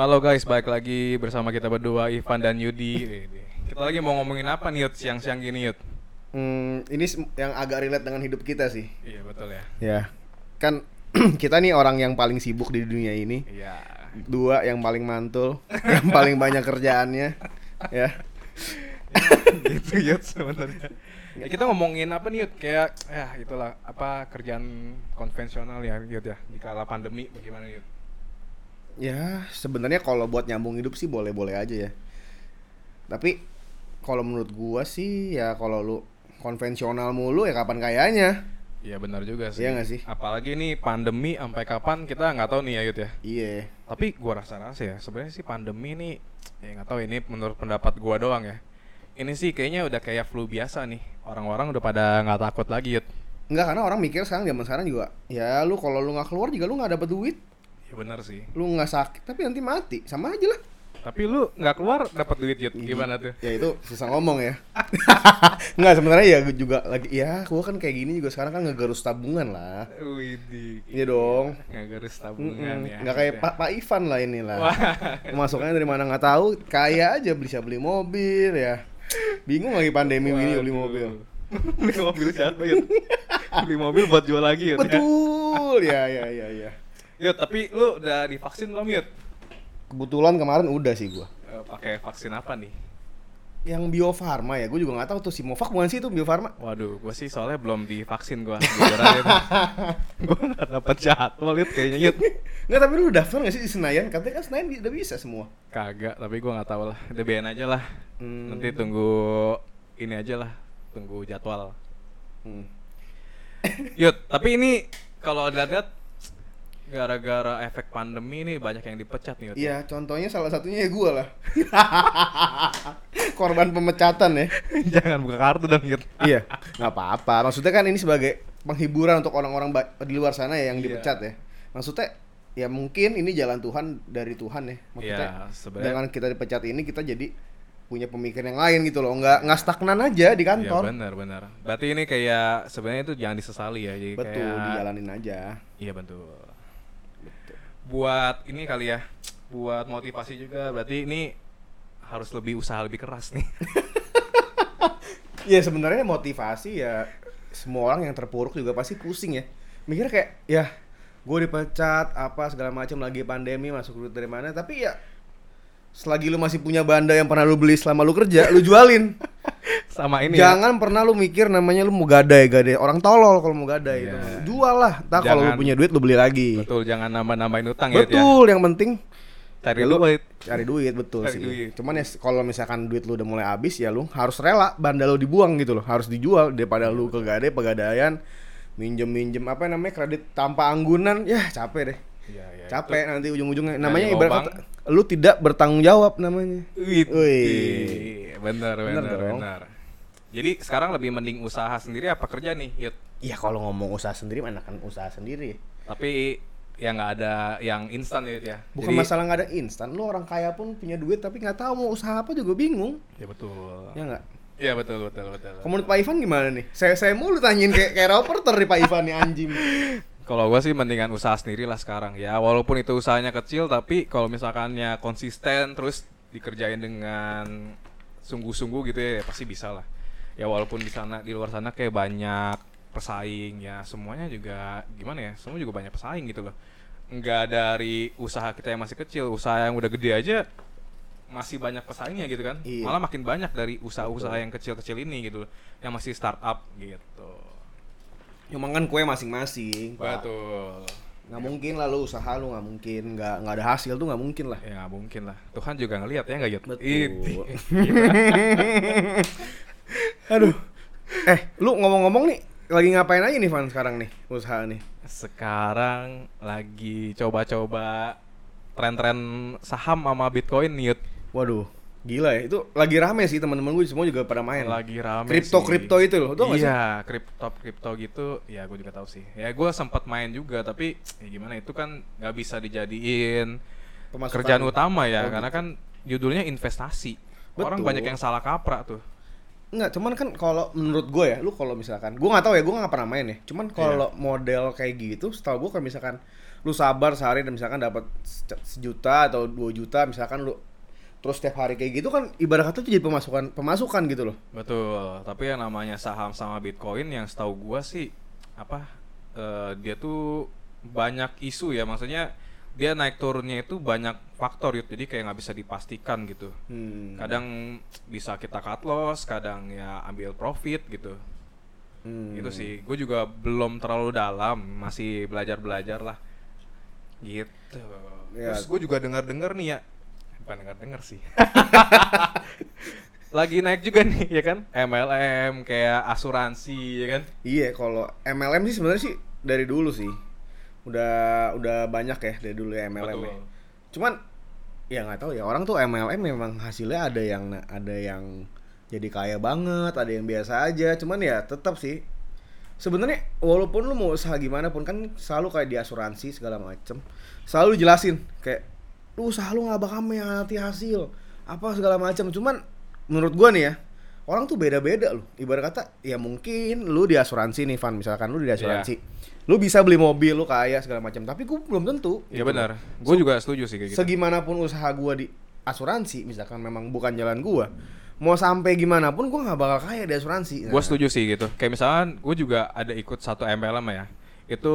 Halo guys, balik lagi bersama kita berdua Ivan dan Yudi. Kita lagi mau ngomongin apa nih Yud siang-siang gini Yud? Hmm, ini yang agak relate dengan hidup kita sih. Iya betul ya. Ya, kan kita nih orang yang paling sibuk di dunia ini. Iya. Dua yang paling mantul, yang paling banyak kerjaannya. Ya, gitu Yud sebenarnya. Ya, kita ngomongin apa nih Yud? Kayak ya itulah apa kerjaan konvensional ya Yud ya di kala pandemi bagaimana Yud? Ya sebenarnya kalau buat nyambung hidup sih boleh-boleh aja ya. Tapi kalau menurut gua sih ya kalau lu konvensional mulu ya kapan kayanya? Iya benar juga sih. Iya nggak sih? Apalagi nih pandemi sampai kapan kita nggak tahu nih ya Yud ya. Iya. Tapi gua rasa-rasa ya sebenarnya sih pandemi nih ya nggak tahu ini menurut pendapat gua doang ya. Ini sih kayaknya udah kayak flu biasa nih. Orang-orang udah pada nggak takut lagi Yud. Enggak karena orang mikir sekarang zaman sekarang juga ya lu kalau lu nggak keluar juga lu nggak dapet duit, Ya benar sih. lu nggak sakit tapi nanti mati sama aja lah. Tapi lu nggak keluar dapat duit Yud. Gimana tuh? Ya itu susah ngomong ya. Enggak sebenarnya ya gua juga lagi ya gua kan kayak gini juga sekarang kan ngegarus tabungan lah. Widih. Iya dong. Nggak garis tabungan Mm-mm. ya. Nggak kayak. Pak Pak Ivan lah inilah. Masuknya dari mana nggak tahu, kaya aja bisa beli mobil ya. Bingung lagi pandemi ini beli mobil. beli mobil siapa Yud? beli mobil buat jual lagi Yud. Betul, ya ya ya ya. Yud, tapi lu udah divaksin belum Yud? Kebetulan kemarin udah sih gua. Eh, pakai vaksin apa nih? Yang Bio Farma ya, gue juga nggak tahu tuh Sinovac bukan sih itu Bio Farma. Waduh, gua sih soalnya belum divaksin gua. Tuh. gua nggak dapet jadwal Yud kayaknya Yud. Nggak tapi lu daftar nggak sih di Senayan? Katanya kan Senayan udah bisa semua. Kagak, tapi gua nggak tahu lah. DBN aja lah. Hmm. Nanti tunggu ini aja lah, tunggu jadwal. Hmm. Yud, tapi ini kalau ada lihat gara-gara efek pandemi ini banyak yang dipecat nih. Iya, contohnya salah satunya ya gue lah. Korban pemecatan ya. Jangan buka kartu dong Yud. iya, nggak apa-apa. Maksudnya kan ini sebagai penghiburan untuk orang-orang di luar sana ya yang Iya. dipecat ya. Maksudnya ya mungkin ini jalan Tuhan dari Tuhan ya. Maksudnya Iya, sebenarnya dengan kita dipecat ini kita jadi punya pemikiran yang lain gitu loh. Nggak nggak stagnan aja di Iya kantor. benar benar. Berarti ini kayak sebenarnya itu jangan disesali ya. Jadi Betul, kayak, dijalanin aja. Iya betul. Buat ini kali ya, buat motivasi juga. Berarti ini harus lebih usaha lebih keras nih. Ya sebenarnya motivasi ya semua orang yang terpuruk juga pasti pusing ya. Mikirnya kayak ya gue dipecat apa segala macam lagi pandemi masuk duit dari mana tapi ya selagi lu masih punya banda yang pernah lu beli selama lu kerja lu jualin Sama ini ya. jangan pernah lu mikir namanya lu mau gadai gadai orang tolol kalau mau gadai Iya. itu jual lah tak kalau lu punya duit lu beli lagi Betul, jangan nambah-nambahin utang ya. Yud, ya. betul yang penting Cari Ya, lu- duit. cari duit betul Cari sih duit. cuman ya kalau misalkan duit lu udah mulai habis ya lu harus rela banda lu dibuang gitu loh harus dijual daripada lu kegadai pegadaian minjem minjem apa namanya kredit tanpa anggunan ya capek deh Iya, iya. capek nanti ujung-ujungnya namanya Dari ibarat kata, lu tidak bertanggung jawab namanya Wih, Wih. benar, benar, benar. Jadi sekarang lebih mending usaha sendiri apa kerja nih, Yud? ya kalau ngomong usaha sendiri mana kan usaha sendiri Tapi ya nggak ada yang instan Yud ya. bukan Jadi- masalah nggak ada instan lu orang kaya pun punya duit tapi nggak tahu mau usaha apa juga bingung Ya betul. ya nggak Iya betul, betul, betul. Komunitas Pak Ivan gimana nih? Saya saya mulu tanyain kayak kayak reporter nih Pak Ivan nih anjing. Kalau gua sih mendingan usaha sendiri lah sekarang ya. Walaupun itu usahanya kecil, tapi kalau misalkannya konsisten terus dikerjain dengan sungguh-sungguh gitu ya, pasti bisa lah. Ya walaupun di sana di luar sana kayak banyak pesaing ya, semuanya juga gimana ya? Semua juga banyak pesaing gitu loh. Enggak dari usaha kita yang masih kecil, usaha yang udah gede aja masih banyak pesaingnya gitu kan. Iya. Malah makin banyak dari usaha-usaha yang kecil-kecil ini gitu loh, yang masih startup gitu. Cuma kan kue masing-masing. Betul. Nggak mungkin lah lu usaha lu nggak mungkin nggak nggak ada hasil tuh nggak mungkin lah. Ya nggak mungkin lah. Tuhan juga ngelihat ya nggak Yud? Betul. Aduh. Eh, lu ngomong-ngomong nih lagi ngapain aja nih Van sekarang nih usaha nih? Sekarang lagi coba-coba tren-tren saham sama Bitcoin nih. Waduh, gila ya. Itu lagi rame sih teman-teman gue semua juga pada main. Lagi rame Kripto sih. kripto itu loh, tau? Iya, kripto kripto gitu. Ya gue juga tahu sih. Ya gue sempat main juga tapi ya gimana itu kan nggak bisa dijadiin Pemasukan. kerjaan utama ya Oh, karena kan judulnya investasi. Orang Betul. banyak yang salah kaprah tuh. Enggak, cuman kan kalau menurut gue ya, lu kalau misalkan, gue nggak tahu ya, gue nggak pernah main ya. Cuman kalau Iya. model kayak gitu, setahu gue kalau misalkan lu sabar sehari dan misalkan dapat se- sejuta atau dua juta misalkan lu terus setiap hari kayak gitu kan ibarat kata itu jadi pemasukan pemasukan gitu loh Betul, tapi yang namanya saham sama Bitcoin yang setahu gua sih apa eh, dia tuh banyak isu ya, maksudnya dia naik turunnya itu banyak faktor gitu, jadi kayak nggak bisa dipastikan gitu. hmm. Kadang bisa kita cut loss, kadang ya ambil profit gitu. Hmm. Gitu sih. Gue juga belum terlalu dalam, masih belajar-belajar lah. Gitu. Ya. Terus gue juga dengar-dengar nih ya. Bukan dengar-dengar sih. Lagi naik juga nih ya kan? MLM kayak asuransi ya kan? Iya, kalau MLM sih sebenarnya sih dari dulu sih. Udah udah banyak ya dari dulu ya MLM. ya. Betul. Cuman ya nggak tahu ya orang tuh MLM memang hasilnya ada yang ada yang jadi kaya banget, ada yang biasa aja. Cuman ya tetap sih sebenarnya walaupun lu mau usaha gimana pun kan selalu kayak di asuransi segala macem selalu jelasin kayak lu usaha lu nggak bakal mengkhianati hasil apa segala macam cuman menurut gua nih ya orang tuh beda-beda loh ibarat kata ya mungkin lu di asuransi nih Van misalkan lu di asuransi lu bisa beli mobil lu kaya segala macam tapi gua belum tentu Iya gitu benar. Gue juga setuju sih kayak gitu. segimanapun usaha gua di asuransi misalkan memang bukan jalan gua mau sampai gimana pun gua nggak bakal kaya di asuransi Gue setuju sih gitu. Kayak misalkan gue juga ada ikut satu MLM ya. Itu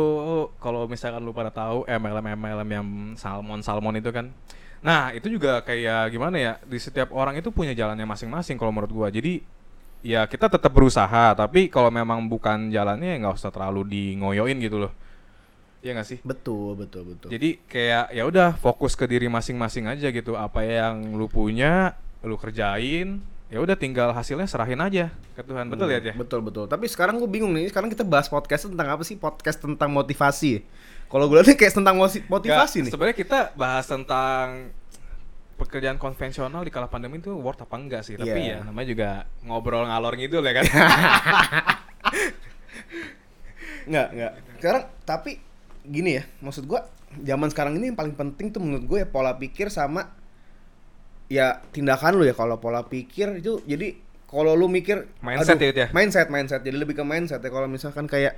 kalau misalkan lu pada tahu MLM MLM yang salmon salmon itu kan. Nah itu juga kayak gimana ya? Di setiap orang itu punya jalannya masing-masing kalau menurut gua. Jadi ya kita tetap berusaha. Tapi kalau memang bukan jalannya ya nggak usah terlalu di ngoyoin gitu loh. Iya nggak sih? betul betul betul Jadi kayak ya udah fokus ke diri masing-masing aja gitu. Apa yang lu punya, lu kerjain. Ya udah tinggal hasilnya serahin aja ke Tuhan. Betul ya, ya? Betul betul. Tapi sekarang gue bingung nih. Sekarang kita bahas podcast tentang apa sih? Podcast tentang motivasi. Kalau gue lihat kayak tentang motivasi Nggak, nih. Sebenarnya kita bahas tentang pekerjaan konvensional di kala pandemi itu worth apa enggak sih? Tapi Iya. ya namanya juga ngobrol ngalor ngidul ya kan. Nggak nggak. Sekarang tapi gini ya. Maksud gue zaman sekarang ini yang paling penting tuh menurut gue ya pola pikir sama ya tindakan lu ya. Kalau pola pikir itu jadi kalau lu mikir Mindset ya, itu ya? mindset mindset jadi lebih ke mindset ya kalau misalkan kayak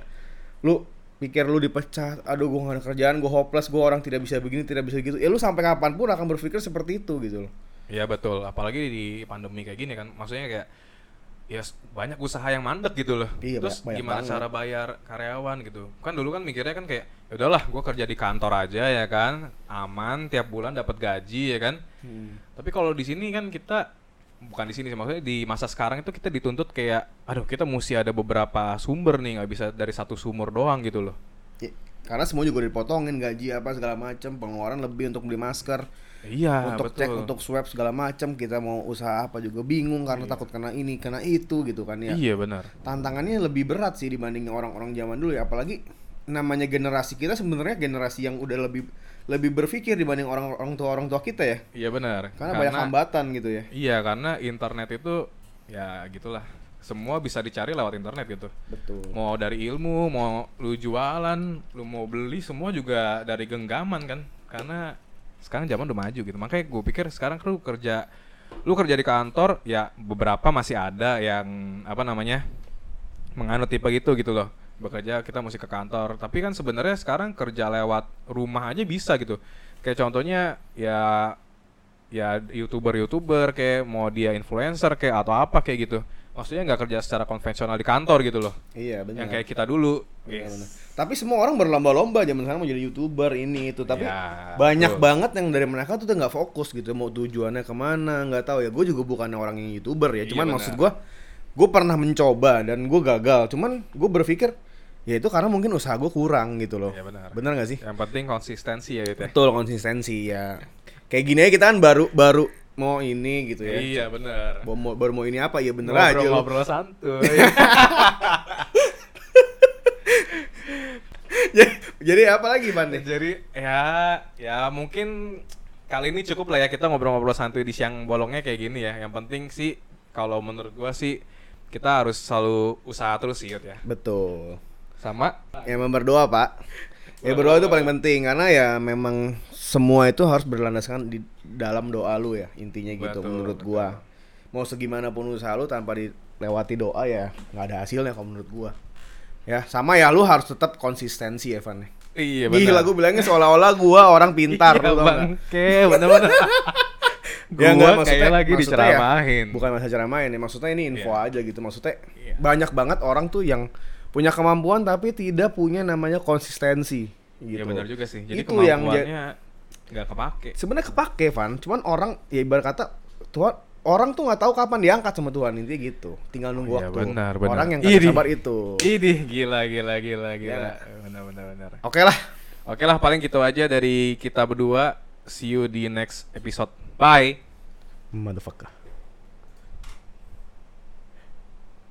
lu pikir lu dipecat aduh gua gak ada kerjaan gua hopeless gua orang tidak bisa begini tidak bisa gitu ya lu sampai kapan pun akan berpikir seperti itu gitu loh Iya betul. Apalagi di pandemi kayak gini kan. Maksudnya kayak ya banyak usaha yang mandek gitu loh. Iya, Terus banyak gimana banget. cara bayar karyawan gitu. Kan dulu kan mikirnya kan kayak ya udahlah gua kerja di kantor aja ya kan. Aman tiap bulan dapat gaji ya kan. Tapi kalau di sini kan kita bukan di sini sih maksudnya di masa sekarang itu kita dituntut kayak aduh kita mesti ada beberapa sumber nih nggak bisa dari satu sumber doang gitu loh. Ya, karena semua juga dipotongin gaji apa segala macam pengeluaran lebih untuk beli masker Iya untuk betul. cek untuk swab segala macam kita mau usaha apa juga bingung karena takut kena ini kena itu gitu kan ya Iya benar. tantangannya lebih berat sih dibanding orang-orang zaman dulu ya apalagi namanya generasi kita sebenarnya generasi yang udah lebih lebih berpikir dibanding orang-orang tua orang tua kita ya Iya benar. karena, banyak hambatan gitu ya Iya karena internet itu ya gitulah semua bisa dicari lewat internet gitu. betul Mau dari ilmu, mau lu jualan, lu mau beli semua juga dari genggaman kan. Karena sekarang zaman udah maju gitu. Makanya gue pikir sekarang lu kerja lu kerja di kantor ya beberapa masih ada yang apa namanya menganut tipe gitu gitu loh bekerja kita mesti ke kantor. Tapi kan sebenarnya sekarang kerja lewat rumah aja bisa gitu. Kayak contohnya ya ya youtuber youtuber kayak mau dia influencer kayak atau apa kayak gitu. Maksudnya nggak kerja secara konvensional di kantor gitu loh. Iya benar. Yang kayak kita dulu. Benar, Yes. benar. tapi semua orang berlomba-lomba zaman sekarang mau jadi youtuber ini itu. Tapi Ya, banyak betul. banget yang dari mereka tuh nggak fokus gitu. Mau tujuannya ke mana nggak tahu ya. Gue juga bukan orang yang youtuber ya. Iya, cuman benar. maksud gue gue pernah mencoba dan gue gagal. Cuman gue berpikir ya itu karena mungkin usaha gue kurang gitu loh. Iya, benar. benar nggak sih? Yang penting konsistensi ya itu ya. betul konsistensi ya. Kayak gini aja kita kan baru baru mau ini gitu ya. Iya benar. Baru mau, baru mau ini apa? Ya bener aja ngobrol ngobrol santuy. Jadi apa lagi nih? jadi ya ya mungkin kali ini cukup lah ya kita ngobrol-ngobrol santuy di siang bolongnya kayak gini ya. Yang penting sih kalau menurut gua sih kita harus selalu usaha terus sih ya. Betul sama Ya memang berdoa pak Ya berdoa itu paling penting karena ya memang semua itu harus berlandaskan di dalam doa lu ya intinya gitu Betul, menurut betul. gua. Mau segimana pun usaha lu tanpa dilewati doa ya nggak ada hasilnya kalau menurut gua. Ya sama ya lu harus tetap konsistensi Evan. Iya Gila gue bilangnya seolah-olah gua orang pintar Iya lu bangke, bener-bener. Ya, Gua nggak, maksudnya- lagi maksudnya ya, diceramahin. bukan masa ceramahin ya, maksudnya ini info Iya. aja gitu. Maksudnya Iya. banyak banget orang tuh yang punya kemampuan tapi tidak punya namanya konsistensi gitu. Iya benar juga sih. Jadi Itu yang nggak kepake. Sebenarnya kepake, Van. Cuman orang ya ibarat kata Tuhan orang tuh nggak tahu kapan diangkat sama Tuhan intinya gitu. Tinggal nunggu Iya, waktu. benar, benar. Orang yang kagak sabar itu. Ini gila gila gila gila. nggak? Benar benar benar. Oke lah. Oke lah paling gitu aja dari kita berdua. See you di next episode. Bye. Motherfucker.